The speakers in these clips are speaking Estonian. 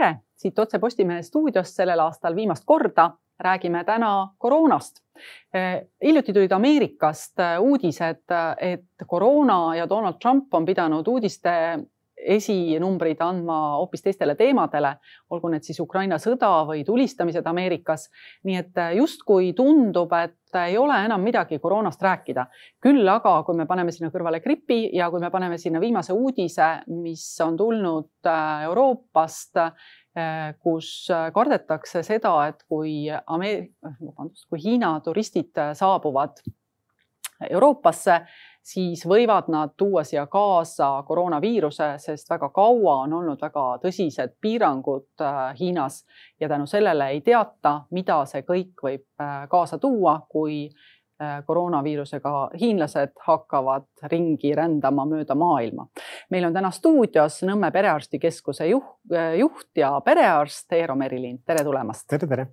tere, siit Otse Postimehe stuudiost sellel aastal viimast korda räägime täna koroonast. hiljuti tulid Ameerikast uudised, et koroona ja Donald Trump on pidanud uudiste esinumbrid andma hoopis teistele teemadele, olgu need siis Ukraina sõda või tulistamised Ameerikas. nii et justkui tundub, et ei ole enam midagi koroonast rääkida. küll aga, kui me paneme sinna kõrvale gripi ja kui me paneme sinna viimase uudise, mis on tulnud Euroopast, kus kardetakse seda, et kui Ameerika, vabandust, kui Hiina turistid saabuvad Euroopasse siis võivad nad tuua siia kaasa koroonaviiruse, sest väga kaua on olnud väga tõsised piirangud äh, Hiinas ja tänu sellele ei teata, mida see kõik võib äh, kaasa tuua, kui äh, koroonaviirusega hiinlased hakkavad ringi rändama mööda maailma. Meil on täna stuudios Nõmme perearstikeskuse juht, juht ja perearst Eero Merilind, tere tulemast. tere, tere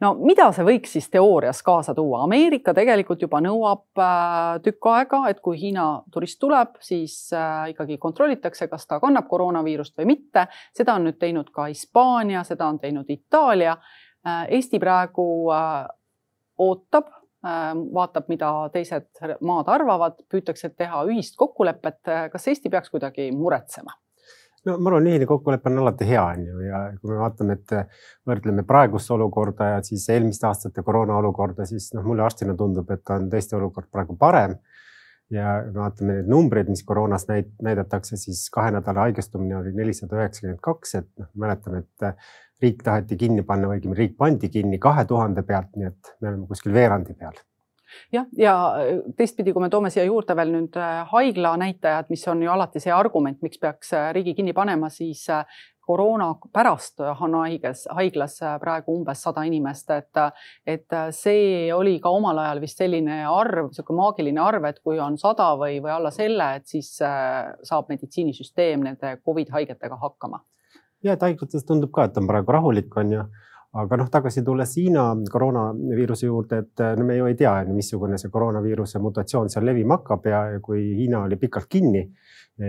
no mida see võiks siis teoorias kaasa tuua? Ameerika tegelikult juba nõuab äh, tükk aega, et kui Hiina turist tuleb, siis äh, ikkagi kontrollitakse, kas ta kannab koroonaviirust või mitte. seda on nüüd teinud ka Hispaania, seda on teinud Itaalia. Äh, Eesti praegu ootab, vaatab, mida teised maad arvavad, püütakse teha ühist kokkulepet. kas Eesti peaks kuidagi muretsema? no ma arvan, ühine kokkulepe on alati hea, on ju, ja kui me vaatame, et võrdleme praegust olukorda ja siis eelmiste aastate koroona olukorda, siis noh, mulle arstina tundub, et on tõesti olukord praegu parem. Ja vaatame neid numbreid, mis koroonas näid, näidatakse, siis kahe nädala haigestumine oli nelisada üheksakümmend kaks, et noh, mäletame, et riik taheti kinni panna õigemini riik pandi kinni kahe tuhande pealt, nii et me oleme kuskil veerandi peal. Jah, ja äh, teistpidi, kui me toome siia juurde veel nüüd äh, haigla näitajad, mis on ju alati see argument, miks peaks äh, riigi kinni panema, siis koroona pärast on haiges, haiglas praegu umbes sada inimest, et, et see oli ka omal ajal vist selline arv, niisugune maagiline arv, et kui on sada või, või alla selle, et siis saab meditsiinisüsteem nende Covid haigetega hakkama. ja, haiglates tundub ka, et on praegu rahulik, on ju aga noh, tagasi tulles Hiina koroonaviiruse juurde, et no me ju ei tea, missugune see koroonaviiruse mutatsioon seal levima hakkab ja kui Hiina oli pikalt kinni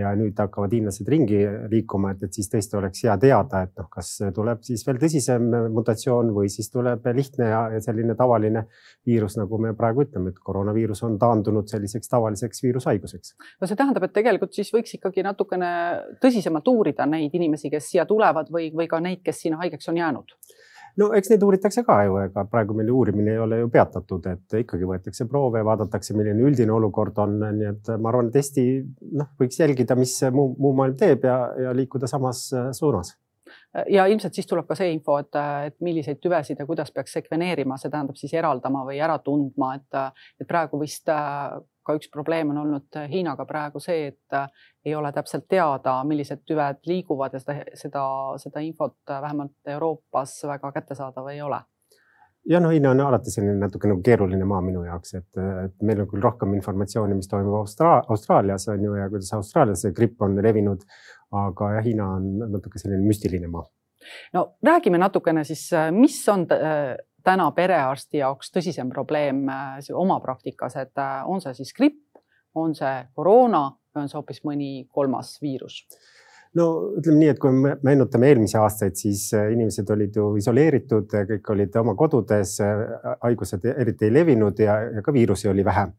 ja nüüd hakkavad hiinlased ringi liikuma, et, et siis tõesti oleks hea teada, et noh, kas tuleb siis veel tõsisem mutatsioon või siis tuleb lihtne ja, selline tavaline viirus, nagu me praegu ütleme, et koroonaviirus on taandunud selliseks tavaliseks viirushaiguseks. no see tähendab, et tegelikult siis võiks ikkagi natukene tõsisemalt uurida neid inimesi, kes siia tulevad või, või ka neid, kes sinna haigeks on jäänud no eks neid uuritakse ka ju, ega praegu meil uurimine ei ole ju peatatud, et ikkagi võetakse proove, vaadatakse, milline üldine olukord on, nii et ma arvan, et Eesti noh, võiks jälgida, mis muu, muu maailm teeb ja, ja liikuda samas äh, suunas. Ja ilmselt siis tuleb ka see info, et, et milliseid tüvesid ja kuidas peaks sekveneerima, see tähendab siis eraldama või ära tundma, et, et praegu vist äh, ka üks probleem on olnud Hiinaga praegu see, et äh, ei ole täpselt teada, millised tüved liiguvad ja seda, seda, seda infot vähemalt Euroopas väga kättesaadav ei ole ja noh, Hiina on alati selline natuke nagu keeruline maa minu jaoks, et, et meil on küll rohkem informatsiooni, mis toimub Austra Austraalias on ju ja kuidas Austraalias see gripp on levinud. aga jah, Hiina on natuke selline müstiline maa. no räägime natukene siis, mis on täna perearsti jaoks tõsisem probleem oma praktikas, et on see siis gripp, on see koroona või on see hoopis mõni kolmas viirus? no ütleme nii, et kui me meenutame eelmisi aastaid, siis äh, inimesed olid ju isoleeritud, kõik olid oma kodudes, äh, haigused eriti ei levinud ja, ja ka viirusi oli vähem.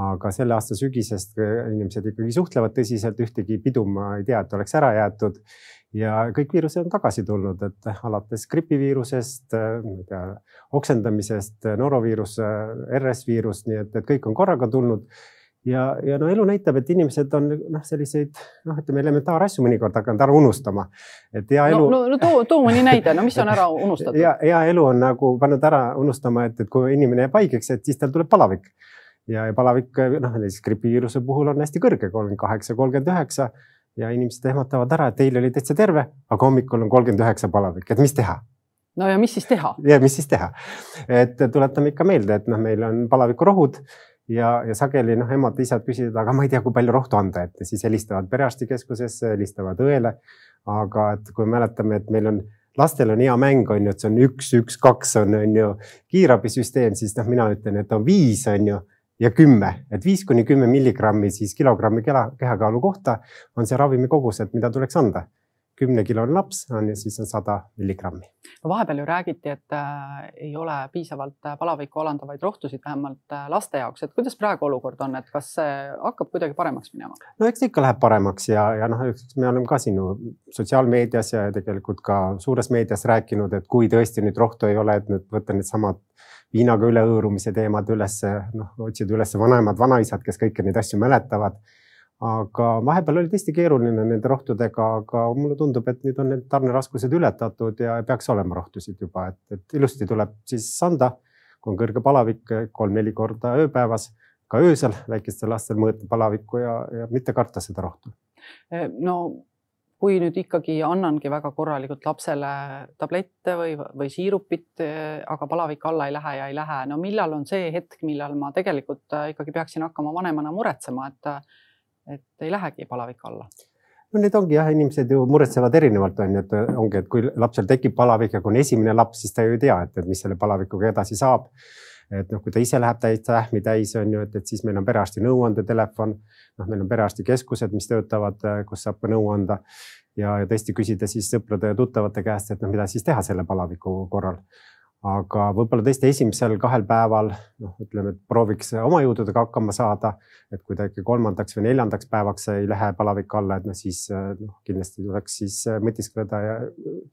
Aga selle aasta sügisest äh, inimesed ikkagi suhtlevad tõsiselt, ühtegi pidu ma ei tea, et oleks ära jäetud ja kõik viirused on tagasi tulnud, et alates gripiviirusest, ma ei tea, oksendamisest, noroviirus, RS-viirus, nii et, et kõik on korraga tulnud ja, ja no elu näitab, et inimesed on noh, selliseid noh, ütleme elementaarasju mõnikord hakanud ära unustama. et hea elu. no, no, too, too mõni näide, no mis on ära unustatud? hea, hea elu on nagu pannud ära unustama, et, et kui inimene jääb haigeks, et siis tal tuleb palavik. Ja, ja palavik noh, näiteks gripiviiruse puhul on hästi kõrge, kolmkümmend kaheksa, kolmkümmend üheksa ja inimesed ehmatavad ära, et eile oli täitsa terve, aga hommikul on kolmkümmend üheksa palavik, et mis teha no ja mis siis teha? ja mis siis teha, et tuletame ikka meelde, et noh, meil on palavikurohud ja, ja sageli noh, emad-isad küsivad, aga ma ei tea, kui palju rohtu anda, et siis helistavad perearstikeskusesse, helistavad õele. aga et kui mäletame, et meil on lastel on hea mäng, on ju, et see on üks, üks, kaks on, on ju kiirabisüsteem, siis noh, mina ütlen, et on viis, on ju ja kümme, et viis kuni kümme milligrammi siis kilogrammi keha, kehakaalu kohta on see ravimikogus, et mida tuleks anda. kümnekilone laps on ju, siis on sada milligrammi. no vahepeal ju räägiti, et äh, ei ole piisavalt äh, palavikku alandavaid rohtusid, vähemalt äh, laste jaoks, et kuidas praegu olukord on, et kas see hakkab kuidagi paremaks minema? no eks ta ikka läheb paremaks ja, ja noh, me oleme ka siin ju sotsiaalmeedias ja tegelikult ka suures meedias rääkinud, et kui tõesti nüüd rohtu ei ole, et nüüd võtta needsamad viinaga ülehõõrumise teemad ülesse, noh, otsida üles vanemad vanaisad, kes kõiki neid asju mäletavad aga vahepeal oli tõesti keeruline nende rohtudega, aga mulle tundub, et nüüd on need tarneraskused ületatud ja peaks olema rohtusid juba, et, et ilusti tuleb siis anda, kui on kõrge palavik kolm-neli korda ööpäevas, ka öösel väikestel lastel mõõta palavikku ja, ja mitte karta seda rohtu. No kui nüüd ikkagi annangi väga korralikult lapsele tablette või, või siirupit, aga palavik alla ei lähe ja ei lähe, no millal on see hetk, millal ma tegelikult ikkagi peaksin hakkama vanemana muretsema, et et ei lähegi palavik alla no need ongi jah, inimesed ju muretsevad erinevalt on ju, et ongi, et kui lapsel tekib palavik ja kui on esimene laps, siis ta ju ei tea, et mis selle palavikuga edasi saab. Et noh, kui ta ise läheb täitsa ähmi täis on ju, et, et siis meil on perearsti nõuandetelefon, noh, meil on perearstikeskused, mis töötavad, kus saab nõu anda ja, ja tõesti küsida siis sõprade ja tuttavate käest, et noh, mida siis teha selle palaviku korral aga võib-olla tõesti esimesel kahel päeval noh, ütleme, et prooviks oma jõududega hakkama saada. et kui ta ikka kolmandaks või neljandaks päevaks ei lähe palavik alla, et noh, siis noh, kindlasti tuleks siis mõtiskleda ja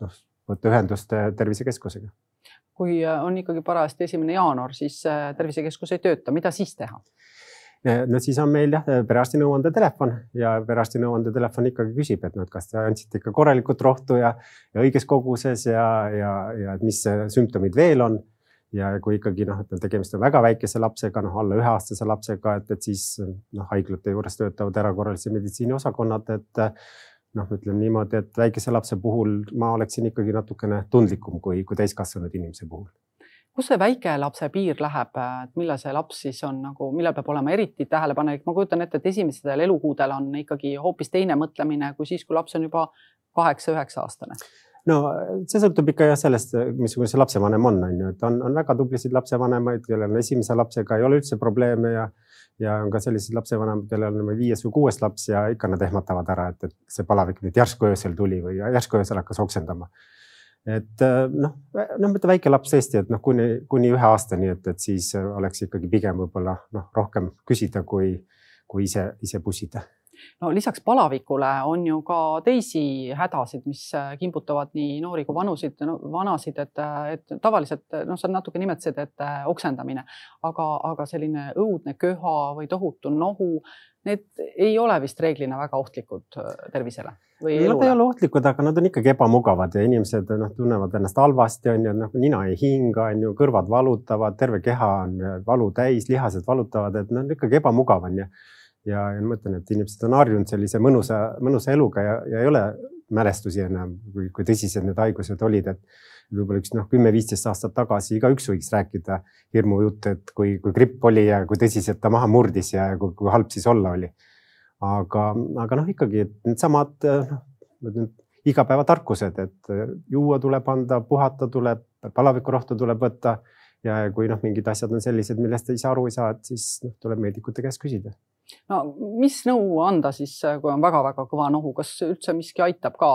noh, võtta ühendust tervisekeskusega. Kui on ikkagi parajasti esimene jaanuar, siis tervisekeskus ei tööta, mida siis teha? no siis on meil jah, perearsti nõuandetelefon ja perearsti nõuandetelefon ikkagi küsib, et noh, et kas te andsite ikka korralikult rohtu ja, ja õiges koguses ja, ja, ja mis sümptomid veel on. ja kui ikkagi noh, et tegemist on väga väikese lapsega, noh alla üheaastase lapsega, et, et siis noh, haiglate juures töötavad erakorralise meditsiini osakonnad, et noh, ütleme niimoodi, et väikese lapse puhul ma oleksin ikkagi natukene tundlikum kui, kui täiskasvanud inimese puhul. Kus see väikelapse piir läheb, et millal see laps siis on nagu, millal peab olema eriti tähelepanelik, ma kujutan ette, et esimestel elukuudel on ikkagi hoopis teine mõtlemine kui siis, kui laps on juba kaheksa-üheksa aastane. No see sõltub ikka jah sellest, missugune see lapsevanem on, on ju, et on, on väga tublisid lapsevanemaid, kellel esimese lapsega ei ole üldse probleeme ja ja on ka selliseid lapsevanemad, kellel on viies või kuues laps ja ikka nad ehmatavad ära, et, et see palavik nüüd järsku öösel tuli või järsku öösel hakkas oksendama. Et äh, noh, noh, mõtle väike laps tõesti, et noh, kuni, kuni ühe aastani, et, et siis oleks ikkagi pigem võib-olla noh, rohkem küsida, kui, kui ise, ise pussida no lisaks palavikule on ju ka teisi hädasid, mis äh, kimbutavad nii noori kui vanusid no,, vanasid, et, et tavaliselt noh, sa natuke nimetasid, et äh, oksendamine, aga, aga selline õudne köha või tohutu nohu, need ei ole vist reeglina väga ohtlikud tervisele Nad ei ole ohtlikud, aga nad on ikkagi ebamugavad ja inimesed noh, tunnevad ennast halvasti, on ju, noh, nina ei hinga, on ju, kõrvad valutavad, terve keha on valu täis, lihased valutavad, et noh, ikkagi ebamugav on ju. Ja, ja ma mõtlen, et inimesed on harjunud sellise mõnusa, mõnusa eluga ja, ja ei ole mälestusi enam, kui, kui tõsised need haigused olid, et võib-olla üks noh, kümme-viisteist aastat tagasi igaüks võiks rääkida hirmujutte, et kui, kui gripp oli ja kui tõsiselt ta maha murdis ja kui, kui halb siis olla oli aga, aga noh, ikkagi needsamad noh, igapäevatarkused, et juua tuleb anda, puhata tuleb, palavikurohtu tuleb võtta ja kui noh, mingid asjad on sellised, millest ise aru ei saa, et siis noh, tuleb meedikute käest küsida. No mis nõu anda siis, kui on väga-väga kõva nohu, kas üldse miski aitab ka?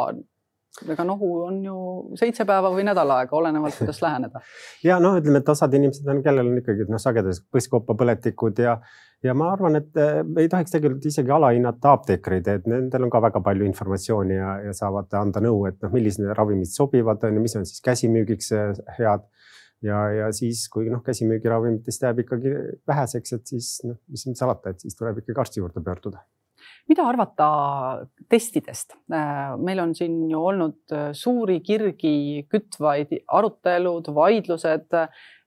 ega nohu on ju seitse päeva või nädal aega, olenevalt kuidas läheneda. ja noh, ütleme, et osad inimesed on, kellel on ikkagi noh, sagedasti põskkoppa põletikud ja ja ma arvan, et äh, ei tohiks tegelikult isegi alahinnata apteekreid, et nendel on ka väga palju informatsiooni ja, ja saavad anda nõu, et noh, millised ravimid sobivad, on ju, mis on siis käsimüügiks äh, head. Ja, ja siis, kui noh, käsimüügiravimitest jääb ikkagi väheseks, et siis noh, mis nüüd salata, et siis tuleb ikkagi arsti juurde pöörduda mida arvata testidest? Äh, meil on siin ju olnud suuri kirgi kütvaid arutelud, vaidlused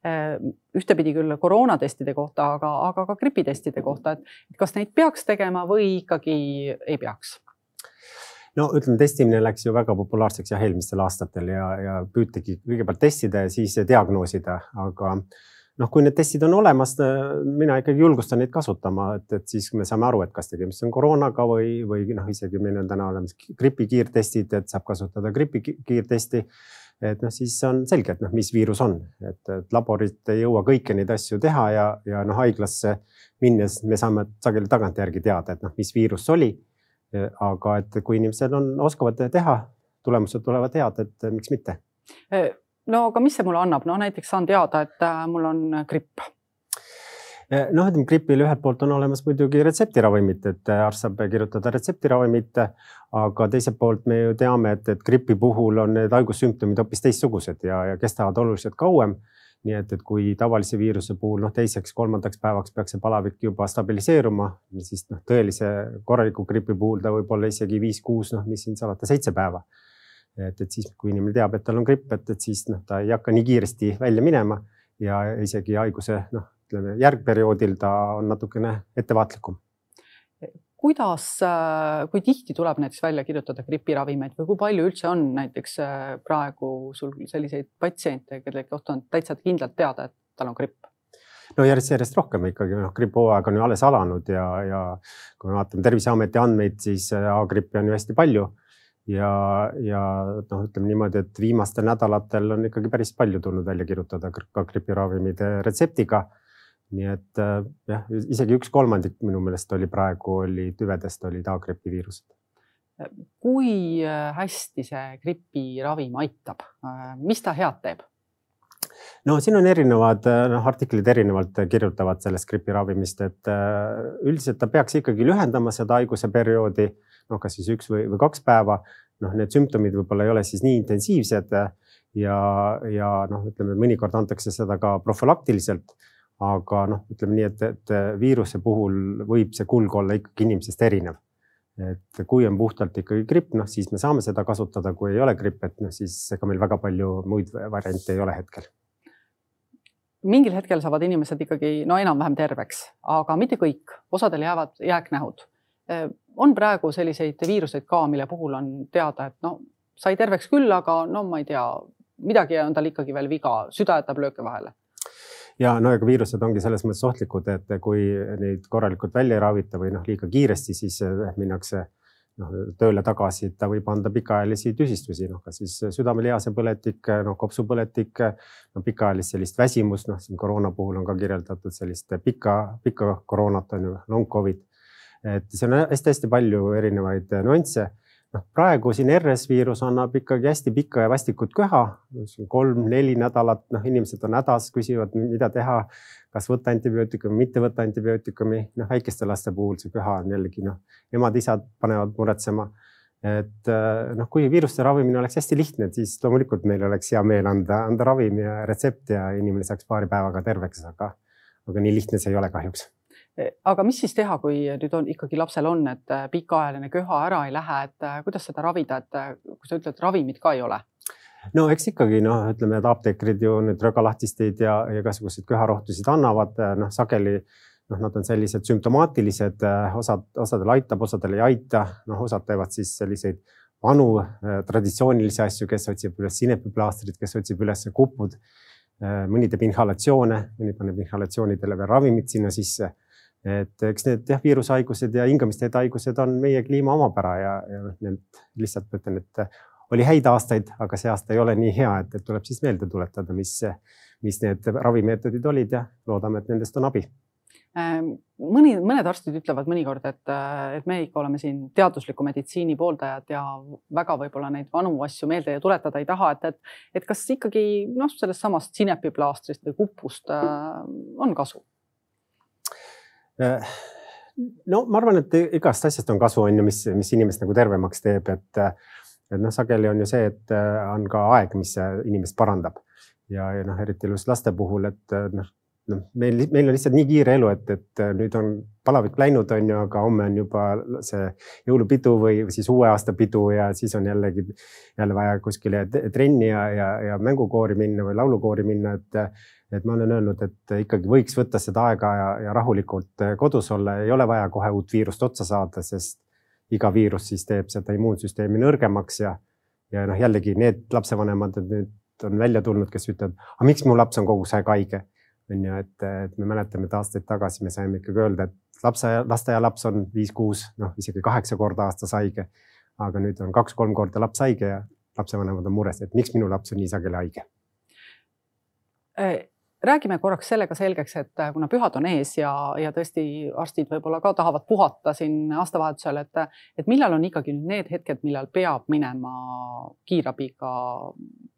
Äh, ühtepidi küll koroonatestide kohta, aga, aga ka gripitestide kohta, et kas neid peaks tegema või ikkagi ei peaks? No ütleme, testimine läks ju väga populaarseks jah, eelmistel aastatel ja, ja püütigi kõigepealt testida ja siis diagnoosida, aga noh, kui need testid on olemas, mina ikkagi julgustan neid kasutama, et, et siis me saame aru, et kas tegemist on koroonaga või, või noh, isegi meil on täna olemas gripi kiirtestid, et saab kasutada gripi kiirtesti et noh, siis on selge, et noh, mis viirus on, et, et laborid ei jõua kõiki neid asju teha ja, ja noh, haiglasse minnes me saame sageli tagantjärgi teada, et noh, mis viirus oli. Aga et kui inimesed on, oskavad teha tulemused tulevad head, et miks mitte. no aga mis see mulle annab, no näiteks saan teada, et mul on gripp. Noh, ütleme gripil ühelt poolt on olemas muidugi retseptiravimid, et arst saab kirjutada retseptiravimit, aga teiselt poolt me ju teame, et, et gripi puhul on need haigussümptomid hoopis teistsugused ja, ja kestavad oluliselt kauem nii et, et kui tavalise viiruse puhul noh, teiseks-kolmandaks päevaks peaks see palavik juba stabiliseeruma, siis noh, tõelise korraliku gripi puhul ta võib olla isegi viis-kuus, noh, mis siin salata, seitse päeva. et, et siis, kui inimene teab, et tal on gripp, et, et siis noh, ta ei hakka nii kiiresti välja minema ja isegi haiguse noh, ütleme järgperioodil ta on natukene ettevaatlikum kuidas, kui tihti tuleb näiteks välja kirjutada gripiravimeid või kui palju üldse on näiteks praegu sul selliseid patsiente, kelle kohta on täitsa kindlalt teada, et tal on gripp? no järjest-järjest rohkem ikkagi, noh, gripihooaeg on ju alles alanud ja, ja kui me vaatame Terviseameti andmeid, siis A-grippi on ju hästi palju ja, ja noh, ütleme niimoodi, et viimastel nädalatel on ikkagi päris palju tulnud välja kirjutada ka gripiravimid retseptiga nii et äh, jah, isegi üks kolmandik minu meelest oli praegu oli tüvedest olid A-gripi viirused. kui äh, hästi see gripiravim aitab, äh, mis ta head teeb? no siin on erinevad noh, artiklid erinevalt kirjutavad sellest gripiravimist, et üldiselt ta peaks ikkagi lühendama seda haiguse perioodi, noh, kas siis üks või, või kaks päeva. noh, need sümptomid võib-olla ei ole siis nii intensiivsed ja, ja noh, ütleme mõnikord antakse seda ka profülaktiliselt aga noh, ütleme nii, et, et viiruse puhul võib see kulg olla ikkagi inimesest erinev. et kui on puhtalt ikkagi gripp, noh siis me saame seda kasutada, kui ei ole gripp, et noh, siis ega meil väga palju muid variante ei ole hetkel. mingil hetkel saavad inimesed ikkagi no enam-vähem terveks, aga mitte kõik, osadel jäävad jääknähud. on praegu selliseid viiruseid ka, mille puhul on teada, et no sai terveks küll, aga no ma ei tea, midagi on tal ikkagi veel viga, süda jätab lööke vahele ja no ega viirused ongi selles mõttes ohtlikud, et kui neid korralikult välja ei ravita või noh, liiga kiiresti, siis eh, minnakse noh, tööle tagasi, ta võib anda pikaajalisi tüsistusi, noh, kas siis südamelihase põletik, noh, kopsupõletik, no pikaajalist sellist väsimust, noh, siin koroona puhul on ka kirjeldatud sellist pika, pikka koroonat on ju, long covid. et see on hästi-hästi palju erinevaid nüansse noh, praegu siin RS viirus annab ikkagi hästi pikka ja vastikut köha, kolm-neli nädalat, noh, inimesed on hädas, küsivad, mida teha, kas võtta antibiootikumi, mitte võtta antibiootikumi, noh, väikeste laste puhul see köha on jällegi noh, emad-isad panevad muretsema. et noh, kui viiruste ravimine oleks hästi lihtne, siis loomulikult meil oleks hea meel anda, anda ravim ja retsept ja inimene saaks paari päevaga terveks, aga, aga nii lihtne see ei ole kahjuks aga mis siis teha, kui nüüd on ikkagi lapsel on, et äh, pikaajaline köha ära ei lähe, et äh, kuidas seda ravida, et äh, kui sa ütled, ravimit ka ei ole? no eks ikkagi noh, ütleme, et apteekrid ju need rögalahtisteid ja, ja igasuguseid köharohtusid annavad, noh sageli noh, nad on sellised sümptomaatilised, osad, osadel aitab, osadel ei aita, noh, osad teevad siis selliseid vanu traditsioonilisi asju, kes otsib üles sinepiplaastrit, kes otsib üles kupud. mõni teeb inhalatsioone, mõni paneb inhalatsioonidele veel ravimid sinna sisse et eks need jah, viirushaigused ja hingamisteede haigused on meie kliima omapära ja, ja noh, need lihtsalt ma ütlen, et oli häid aastaid, aga see aasta ei ole nii hea, et, tuleb siis meelde tuletada, mis, mis need ravimeetodid olid ja loodame, et nendest on abi ähm, mõni, mõned arstid ütlevad mõnikord, et, et me ikka oleme siin teadusliku meditsiini pooldajad ja väga võib-olla neid vanu asju meelde tuletada ei taha, et, et, et kas ikkagi noh, sellest samast sinepiplaastrist või kupust äh, on kasu? Äh, no ma arvan, et igast asjast on kasu, on ju, mis, mis inimest nagu tervemaks teeb, et, et noh, sageli on ju see, et äh, on ka aeg, mis inimest parandab. Ja, ja noh, eriti just laste puhul, et noh, noh, meil, meil on lihtsalt nii kiire elu, et, et nüüd on palavik läinud, on ju, aga homme on juba see jõulupidu või siis uue aasta pidu ja siis on jällegi jälle vaja kuskile trenni ja, ja, ja mängukoori minna või laulukoori minna, et et ma olen öelnud, et ikkagi võiks võtta seda aega ja, ja rahulikult kodus olla, ei ole vaja kohe uut viirust otsa saada, sest iga viirus siis teeb seda immuunsüsteemi nõrgemaks ja, ja noh, jällegi need lapsevanemad nüüd on välja tulnud, kes ütlevad, aga miks mu laps on kogu aeg haige on ju, et, et me mäletame, et aastaid tagasi me saime ikkagi öelda, et lapse, lasteaialaps on viis-kuus, noh isegi kaheksa korda aastas haige. aga nüüd on kaks-kolm korda laps haige ja lapsevanemad on mures, et miks minu laps on nii sageli haige. Äh, räägime korraks selle ka selgeks, et äh, kuna pühad on ees ja, ja tõesti arstid võib-olla ka tahavad puhata siin aastavahetusel, et, et millal on ikkagi nüüd need hetked, millal peab minema kiirabiga,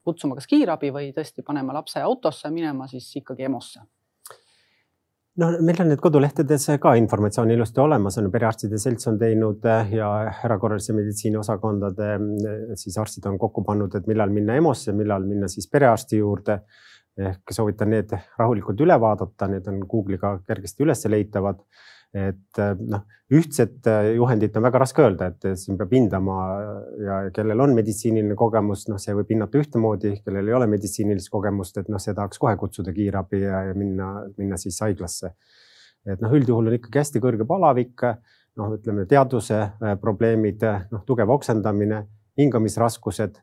kutsuma kas kiirabi või tõesti panema lapse autosse, minema siis ikkagi EMO-sse? No meil on need kodulehtedes ka informatsioon ilusti olemas, on perearstide selts on teinud äh, ja erakorralise meditsiini osakondade siis arstid on kokku pannud, et millal minna EMO-sse, millal minna siis perearsti juurde ehk soovitan need rahulikult üle vaadata, need on Google'iga kergesti üles leitavad. et noh, ühtset juhendit on väga raske öelda, et siin peab hindama ja kellel on meditsiiniline kogemus, noh, see võib hinnata ühtemoodi, kellel ei ole meditsiinilist kogemust, et noh, see tahaks kohe kutsuda kiirabi ja, ja minna, minna siis haiglasse. et noh, üldjuhul on ikkagi hästi kõrge palavik, noh, ütleme teadvuse probleemid, noh, tugev oksendamine, hingamisraskused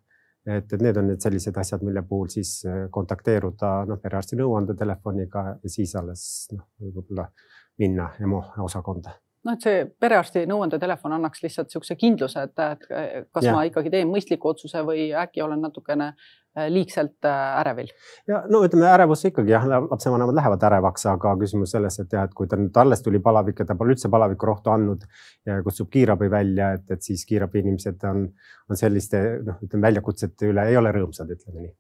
et, et need on need sellised asjad, mille puhul siis äh, kontakteeruda noh, perearsti nõuandetelefoniga ja siis alles noh, võib-olla minna EMO osakonda noh, et see perearsti nõuandetelefon annaks lihtsalt niisuguse kindluse, et, et kas ja. ma ikkagi teen mõistliku otsuse või äkki olen natukene äh, liigselt äh, ärevil. ja no ütleme, ärevus ikkagi jah, lapsevanemad lähevad ärevaks, aga küsimus selles, et jah, et kui ta nüüd alles tuli palavik ja ta pole üldse palavikurohtu andnud ja kutsub kiirabi välja, et, et siis kiirabi inimesed on, on selliste noh, ütleme väljakutsete üle ei ole rõõmsad, ütleme nii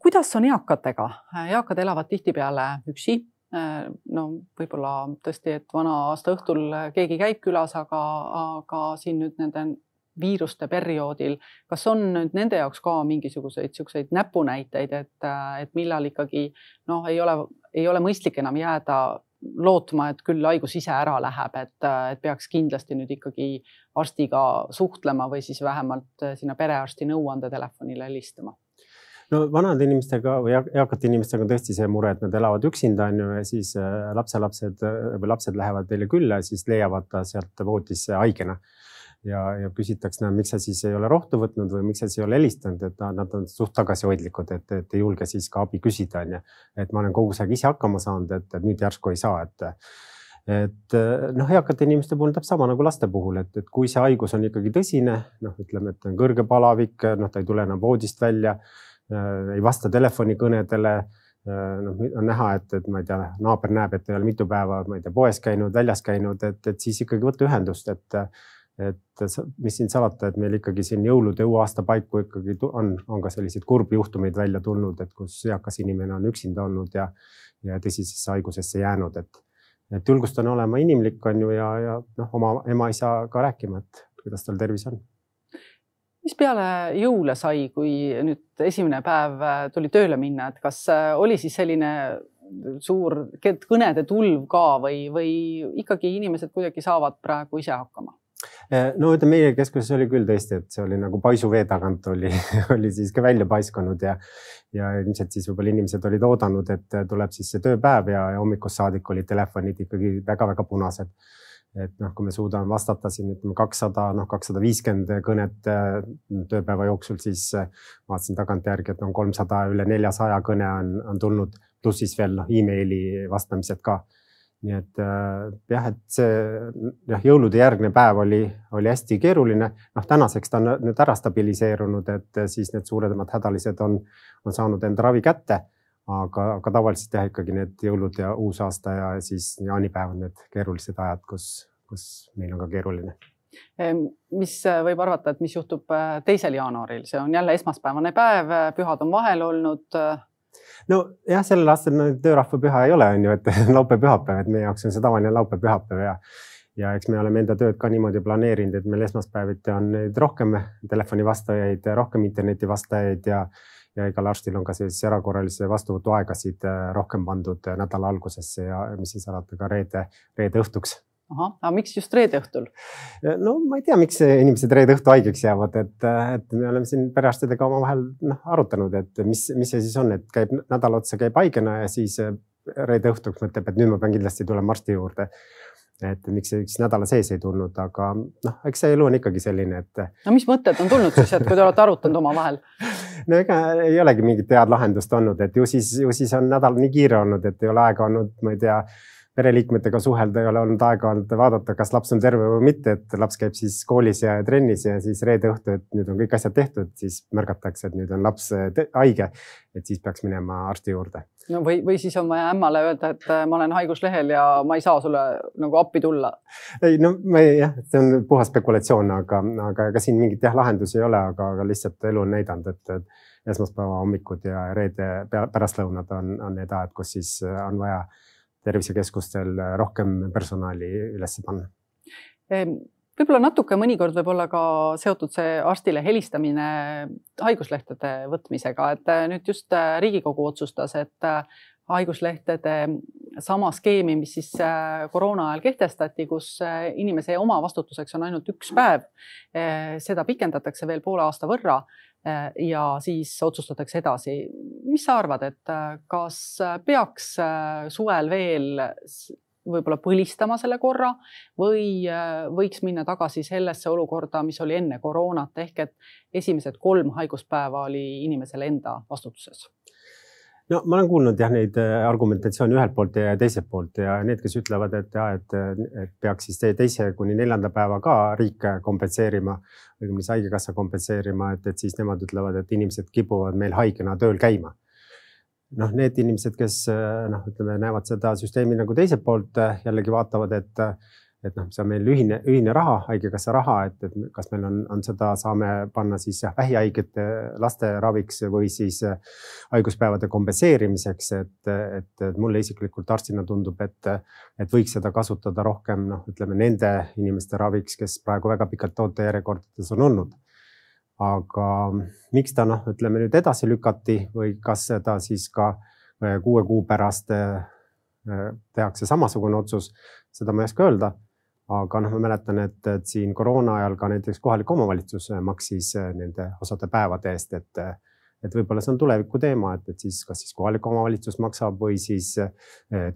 kuidas on eakatega? eakad elavad tihtipeale üksi no võib-olla tõesti, et vana aasta õhtul keegi käib külas, aga, aga siin nüüd nende viiruste perioodil, kas on nüüd nende jaoks ka mingisuguseid niisuguseid näpunäiteid, et, et millal ikkagi noh, ei ole, ei ole mõistlik enam jääda lootma, et küll haigus ise ära läheb, et, et peaks kindlasti nüüd ikkagi arstiga suhtlema või siis vähemalt sinna perearsti nõuandetelefonile helistama no vanade inimestega või eakate inimestega on tõesti see mure, et nad elavad üksinda, on ju, ja siis äh, lapselapsed äh, või lapsed lähevad teile külla ja siis leiavad ta sealt voodisse haigena. ja, ja küsitakse, miks sa siis ei ole rohtu võtnud või miks sa siis ei ole helistanud, et nad on suht tagasihoidlikud, et, et ei julge siis ka abi küsida, on ju. et ma olen kogu aeg ise hakkama saanud, et, nüüd järsku ei saa, et et noh, eakate inimeste puhul täpselt sama nagu laste puhul, et, et kui see haigus on ikkagi tõsine, noh, ütleme, et on kõrge palavik, noh, ta ei tule enam voodist välja Äh, ei vasta telefonikõnedele. Äh, noh, on näha, et, et ma ei tea, naaber näeb, et ei ole mitu päeva, ma ei tea, poes käinud, väljas käinud, et, et siis ikkagi võtta ühendust, et, et mis siin salata, et meil ikkagi siin jõulude uuaasta paiku ikkagi on, on ka selliseid kurbi juhtumeid välja tulnud, et kus eakas inimene on üksinda olnud ja, ja tõsisesse haigusesse jäänud, et, et julgustan olema inimlik, on ju, ja, ja noh, oma ema-isaga rääkima, et kuidas tal tervis on mis peale jõule sai, kui nüüd esimene päev äh, tuli tööle minna, et kas äh, oli siis selline suur kõnede tulv ka või, või ikkagi inimesed kuidagi saavad praegu ise hakkama? Äh, no ütleme, meie keskuses oli küll tõesti, et see oli nagu paisuvee tagant oli, oli siis ka välja paiskanud ja, ja ilmselt siis võib-olla inimesed olid oodanud, et tuleb siis see tööpäev ja, ja hommikust saadik olid telefonid ikkagi väga-väga punased et noh, kui me suudame vastata siin ütleme kakssada, noh kakssada viiskümmend kõnet äh, tööpäeva jooksul, siis äh, vaatasin tagantjärgi, et on kolmsada, üle neljasaja kõne on, on tulnud, pluss siis veel noh, emaili vastamised ka. nii et äh, jah, et see jah, jõulude järgne päev oli, oli hästi keeruline. noh, tänaseks ta on nüüd ära stabiliseerunud, et siis need suuremad hädalised on, on saanud enda ravi kätte aga, aga tavaliselt jah, ikkagi need jõulud ja uusaasta ja siis jaanipäev on need keerulised ajad, kus, kus meil on ka keeruline. mis äh, võib arvata, et mis juhtub äh, teisel jaanuaril, see on jälle esmaspäevane päev, äh, pühad on vahel olnud nojah, sellel aastal no, töörahvapüha ei ole, on ju, et laupäev-pühapäev, et meie jaoks on see tavaline laupäev-pühapäev ja ja eks me oleme enda tööd ka niimoodi planeerinud, et meil esmaspäeviti on neid rohkem telefoni vastajaid, rohkem interneti vastajaid ja ja igal arstil on ka siis erakorralise vastuvõtu aegasid äh, rohkem pandud äh, nädala algusesse ja mis siis alati ka reede, reede õhtuks ahah, aga miks just reede õhtul? no ma ei tea, miks inimesed reede õhtu haigeks jäävad, et, et me oleme siin perearstidega omavahel noh arutanud, et mis, mis see siis on, et käib nädal otsa käib haigena ja siis äh, reede õhtuks mõtleb, et nüüd ma pean kindlasti tulema arsti juurde et miks see üks nädala sees ei tulnud, aga noh, eks see elu on ikkagi selline, et. no mis mõtted on tulnud siis, et kui te olete arutanud omavahel? no ega ei olegi mingit head lahendust olnud, et ju siis, ju siis on nädal nii kiire olnud, et ei ole aega olnud, ma ei tea, pereliikmetega suhelda, ei ole olnud aega olnud vaadata, kas laps on terve või mitte, et laps käib siis koolis ja trennis ja siis reede õhtu, et nüüd on kõik asjad tehtud, siis märgatakse, et nüüd on laps haige. et siis peaks minema arsti juurde. no või, või siis on vaja ämmale öelda, et äh, ma olen haiguslehel ja ma ei saa sulle nagu appi tulla. ei no ma ei jah, see on puhas spekulatsioon, aga, aga ega siin mingit jah lahendusi ei ole, aga, aga lihtsalt elu on näidanud, et, et esmaspäeva hommikud ja reede pärastlõunad on, on need ajad, kus siis on vaja tervisekeskustel rohkem personali üles panna? Võib-olla natuke mõnikord võib olla ka seotud see arstile helistamine haiguslehtede võtmisega, et äh, nüüd just äh, Riigikogu otsustas, et äh, haiguslehtede sama skeemi, mis siis koroona ajal kehtestati, kus inimese omavastutuseks on ainult üks päev. seda pikendatakse veel poole aasta võrra Äh, ja siis otsustatakse edasi. mis sa arvad, et äh, kas peaks äh, suvel veel võib-olla põlistama selle korra või võiks minna tagasi sellesse olukorda, mis oli enne koroonat ehk et esimesed kolm haiguspäeva oli inimesel enda vastutuses no ma olen kuulnud jah, neid äh, argumentatsioone ühelt poolt ja teiselt poolt ja need, kes ütlevad, et ja et, et peaks siis teise kuni neljanda päeva ka riik kompenseerima, õigemini siis haigekassa kompenseerima, et, et siis nemad ütlevad, et inimesed kipuvad meil haigena tööl käima. noh, need inimesed, kes noh, ütleme, näevad seda süsteemi nagu teiselt poolt jällegi vaatavad, et et noh, see on meil ühine, ühine raha, haigekassa raha, et, et kas meil on, on seda, saame panna siis jah, vähihaigete laste raviks või siis äh, haiguspäevade kompenseerimiseks, et, et, mulle isiklikult arstina tundub, et, et võiks seda kasutada rohkem noh, ütleme nende inimeste raviks, kes praegu väga pikalt ootejärjekordades on olnud. aga miks ta noh, ütleme nüüd edasi lükati või kas seda siis ka äh, kuue kuu pärast äh, tehakse samasugune otsus, seda ma ei oska öelda aga noh, ma mäletan, et, et siin koroona ajal ka näiteks kohalik omavalitsus maksis äh, nende osade päevade eest, et et võib-olla see on tuleviku teema, et, et siis kas siis kohalik omavalitsus maksab või siis äh,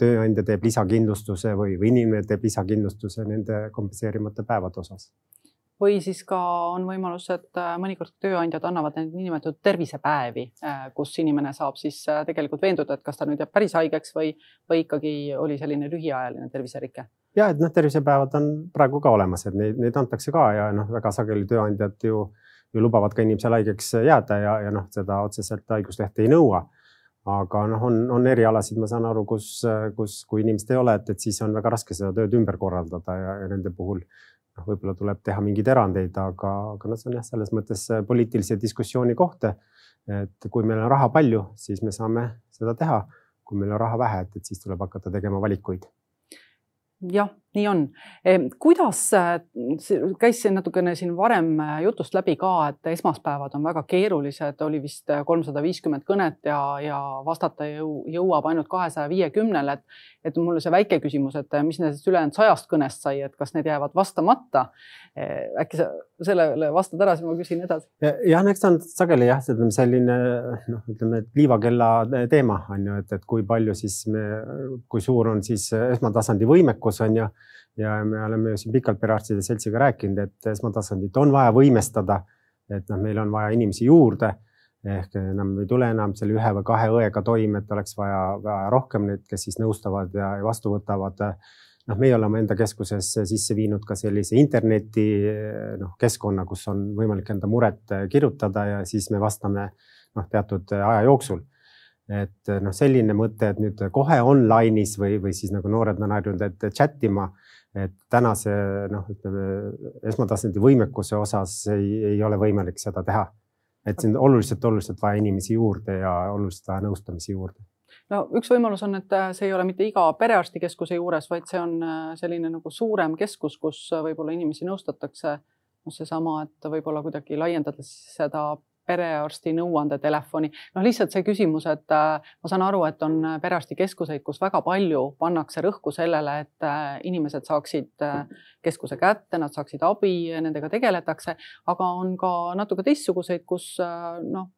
tööandja teeb lisakindlustuse või, või inimene teeb lisakindlustuse nende kompenseerimata päevade osas või siis ka on võimalus, et äh, mõnikord tööandjad annavad neid niinimetatud tervisepäevi, kus inimene saab siis tegelikult veenduda, et kas ta nüüd jääb päris haigeks või, või ikkagi oli selline lühiajaline terviserike ja et noh, tervisepäevad on praegu ka olemas, et neid, neid antakse ka ja noh, väga sageli tööandjad ju, ju lubavad ka inimesel haigeks jääda ja, ja noh, seda otseselt haiguslehte ei nõua. aga noh, on, on erialasid, ma saan aru, kus, kus, kui inimest ei ole, et, et siis on väga raske seda tööd ümber korraldada ja, ja nende puhul noh, võib-olla tuleb teha mingeid erandeid, aga, aga noh, see on jah, selles mõttes poliitilise diskussiooni koht. et kui meil on raha palju, siis me saame seda teha. kui meil on raha vähe, et, et siis tuleb hakata tegema valikuid jah, nii on. kuidas, äh, käis siin natukene siin varem äh, jutust läbi ka, et esmaspäevad on väga keerulised, oli vist äh, kolmsada viiskümmend kõnet ja, ja vastata jõu, jõuab ainult kahesaja viiekümnele, et, et mulle see väike küsimus, et mis nendest ülejäänud sajast kõnest sai, et kas need jäävad vastamata. äkki sa sellele vastad ära, siis ma küsin edasi. jah, eks ta on sageli jah, ütleme selline noh, ütleme liivakella teema on ju, et, et kui palju siis me, kui suur on siis esmatasandi võimekus on ju ja me oleme ju siin pikalt perearstide seltsiga rääkinud, et esmatasandit on vaja võimestada. et noh, meil on vaja inimesi juurde ehk enam ei tule enam selle ühe või kahe õega toime, et oleks vaja, vaja rohkem neid, kes siis nõustavad ja vastu võtavad. noh, meie oleme enda keskuses sisse viinud ka sellise interneti noh, keskkonna, kus on võimalik enda muret kirjutada ja siis me vastame noh, teatud aja jooksul et noh, selline mõte, et nüüd kohe online'is või, või siis nagu noored on harjunud, et chat ima et tänase noh, ütleme esmatasandi võimekuse osas ei, ei ole võimalik seda teha. et siin oluliselt, oluliselt vaja inimesi juurde ja oluliselt vaja nõustamisi juurde no üks võimalus on, et see ei ole mitte iga perearstikeskuse juures, vaid see on äh, selline nagu suurem keskus, kus äh, võib-olla inimesi nõustatakse. noh, seesama, et võib-olla kuidagi laiendada seda perearsti nõuandetelefoni. noh, lihtsalt see küsimus, et äh, ma saan aru, et on perearstikeskuseid, kus väga palju pannakse rõhku sellele, et äh, inimesed saaksid äh, keskuse kätte, nad saaksid abi, nendega tegeletakse, aga on ka natuke teistsuguseid, kus noh,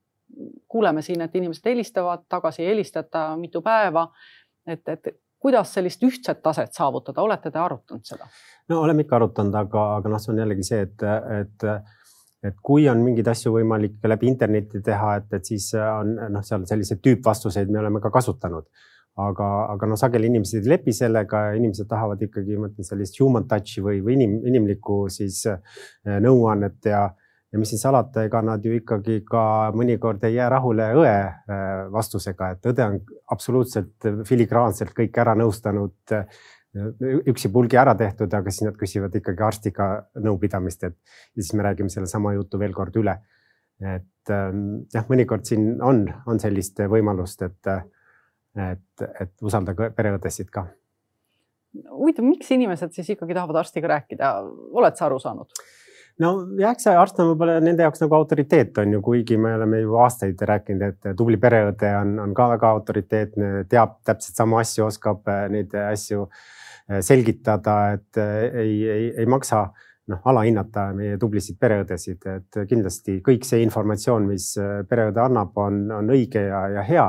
kuuleme siin, et inimesed helistavad, tagasi ei helistata mitu päeva. et, et kuidas sellist ühtset taset saavutada, olete te arutanud seda? no oleme ikka arutanud, aga, aga noh, see on jällegi see, et, et et kui on mingeid asju võimalik läbi interneti teha, et, et siis on noh, seal selliseid tüüpvastuseid me oleme ka kasutanud. aga, aga noh, sageli inimesed ei lepi sellega, inimesed tahavad ikkagi, ma ütlen sellist human touch'i või, või inim, inimlikku siis nõuannet ja ja mis siin salata, ega nad ju ikkagi ka mõnikord ei jää rahule õe äh, vastusega, et õde on absoluutselt filigraanselt kõik ära nõustanud, äh, üksipulgi ära tehtud, aga siis nad küsivad ikkagi arstiga nõupidamist, et ja siis me räägime sellesama jutu veel kord üle. et ähm, jah, mõnikord siin on, on sellist võimalust, et, et, et usaldage pereõdesid ka. huvitav, miks inimesed siis ikkagi tahavad arstiga rääkida, oled sa aru saanud? nojah, eks see arst on võib-olla nende jaoks nagu autoriteet on ju, kuigi me oleme ju aastaid rääkinud, et tubli pereõde on, on ka väga autoriteetne, teab täpselt samu asju, oskab äh, neid asju äh, selgitada, et äh, ei, ei, ei maksa noh, alahinnata meie tublisid pereõdesid, et kindlasti kõik see informatsioon, mis pereõde annab, on, on õige ja, ja hea.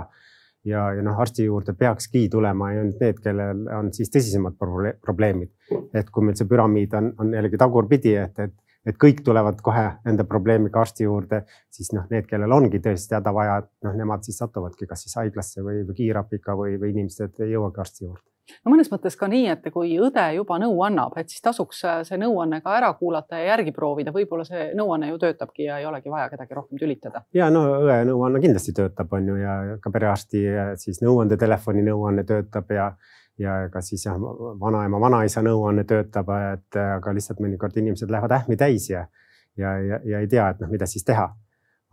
ja, ja noh, arsti juurde peakski tulema ainult need, kellel on siis tõsisemad probleemid. et kui meil see püramiid on, on jällegi tagurpidi, et, et et kõik tulevad kohe enda probleemiga arsti juurde, siis noh, need, kellel ongi tõesti häda vaja, noh, nemad siis satuvadki kas siis haiglasse või, või kiirabiga või, või inimesed ei jõuagi arsti juurde no mõnes mõttes ka nii, et kui õde juba nõu annab, et siis tasuks see nõuanne ka ära kuulata ja järgi proovida, võib-olla see nõuanne ju töötabki ja ei olegi vaja kedagi rohkem tülitada. ja no õe nõuanne kindlasti töötab, on ju, ja ka perearsti siis nõuandetelefoni nõuanne töötab ja ja ega siis jah, vanaema, vanaisa nõuanne töötab, et aga lihtsalt mõnikord inimesed lähevad ähmi täis ja, ja, ja, ja ei tea, et noh, mida siis teha.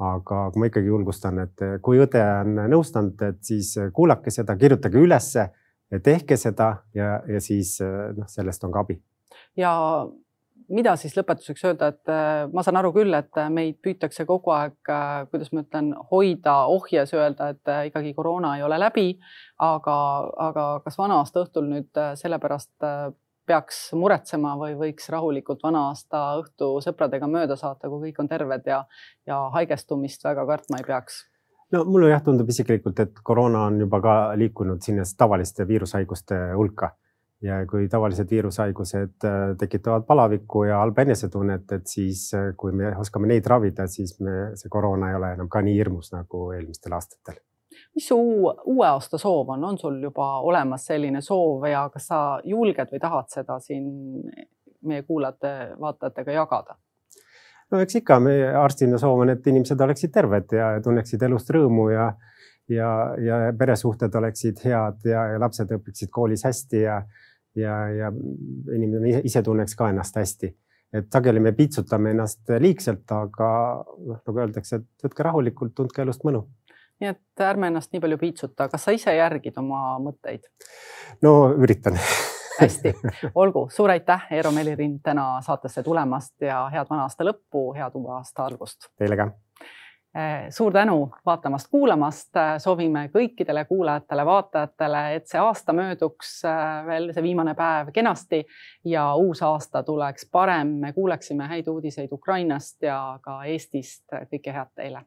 aga ma ikkagi julgustan, et kui õde on nõustanud, et siis kuulake seda, kirjutage ülesse, tehke seda ja, ja siis noh, sellest on ka abi. ja mida siis lõpetuseks öelda, et äh, ma saan aru küll, et äh, meid püütakse kogu aeg, äh, kuidas ma ütlen, hoida ohjes, öelda, et ikkagi koroona ei ole läbi. aga, aga kas vana aasta õhtul nüüd sellepärast peaks muretsema või võiks rahulikult vana aasta õhtu sõpradega mööda saata, kui kõik on terved ja, ja haigestumist väga kartma ei peaks? No mulle jah tundub isiklikult, et koroona on juba ka liikunud sinna tavaliste viirushaiguste hulka ja kui tavalised viirushaigused äh, tekitavad palavikku ja halba enesetunnet, et siis äh, kui me oskame neid ravida, siis me, see koroona ei ole enam ka nii hirmus nagu eelmistel aastatel. mis su uue aasta soov on, on sul juba olemas selline soov ja kas sa julged või tahad seda siin meie kuulajate-vaatajatega jagada? No eks ikka, meie arstina soov on, et inimesed oleksid terved ja tunneksid elust rõõmu ja ja, ja peresuhted oleksid head ja, ja lapsed õpiksid koolis hästi ja ja, ja inimene ise tunneks ka ennast hästi. et sageli me piitsutame ennast liigselt, aga noh, nagu öeldakse, et võtke rahulikult, tundke elust mõnu nii et ärme ennast nii palju piitsuta, kas sa ise järgid oma mõtteid? no üritan hästi, olgu, suur aitäh, Eero Melirin täna saatesse tulemast ja head vana aasta lõppu, head uue aasta algust. Teile ka! Eh, suur tänu vaatamast-kuulamast, eh, soovime kõikidele kuulajatele-vaatajatele, et see aasta mööduks eh, veel see viimane päev kenasti ja uus aasta tuleks parem, me kuuleksime häid uudiseid Ukrainast ja ka Eestist. kõike head teile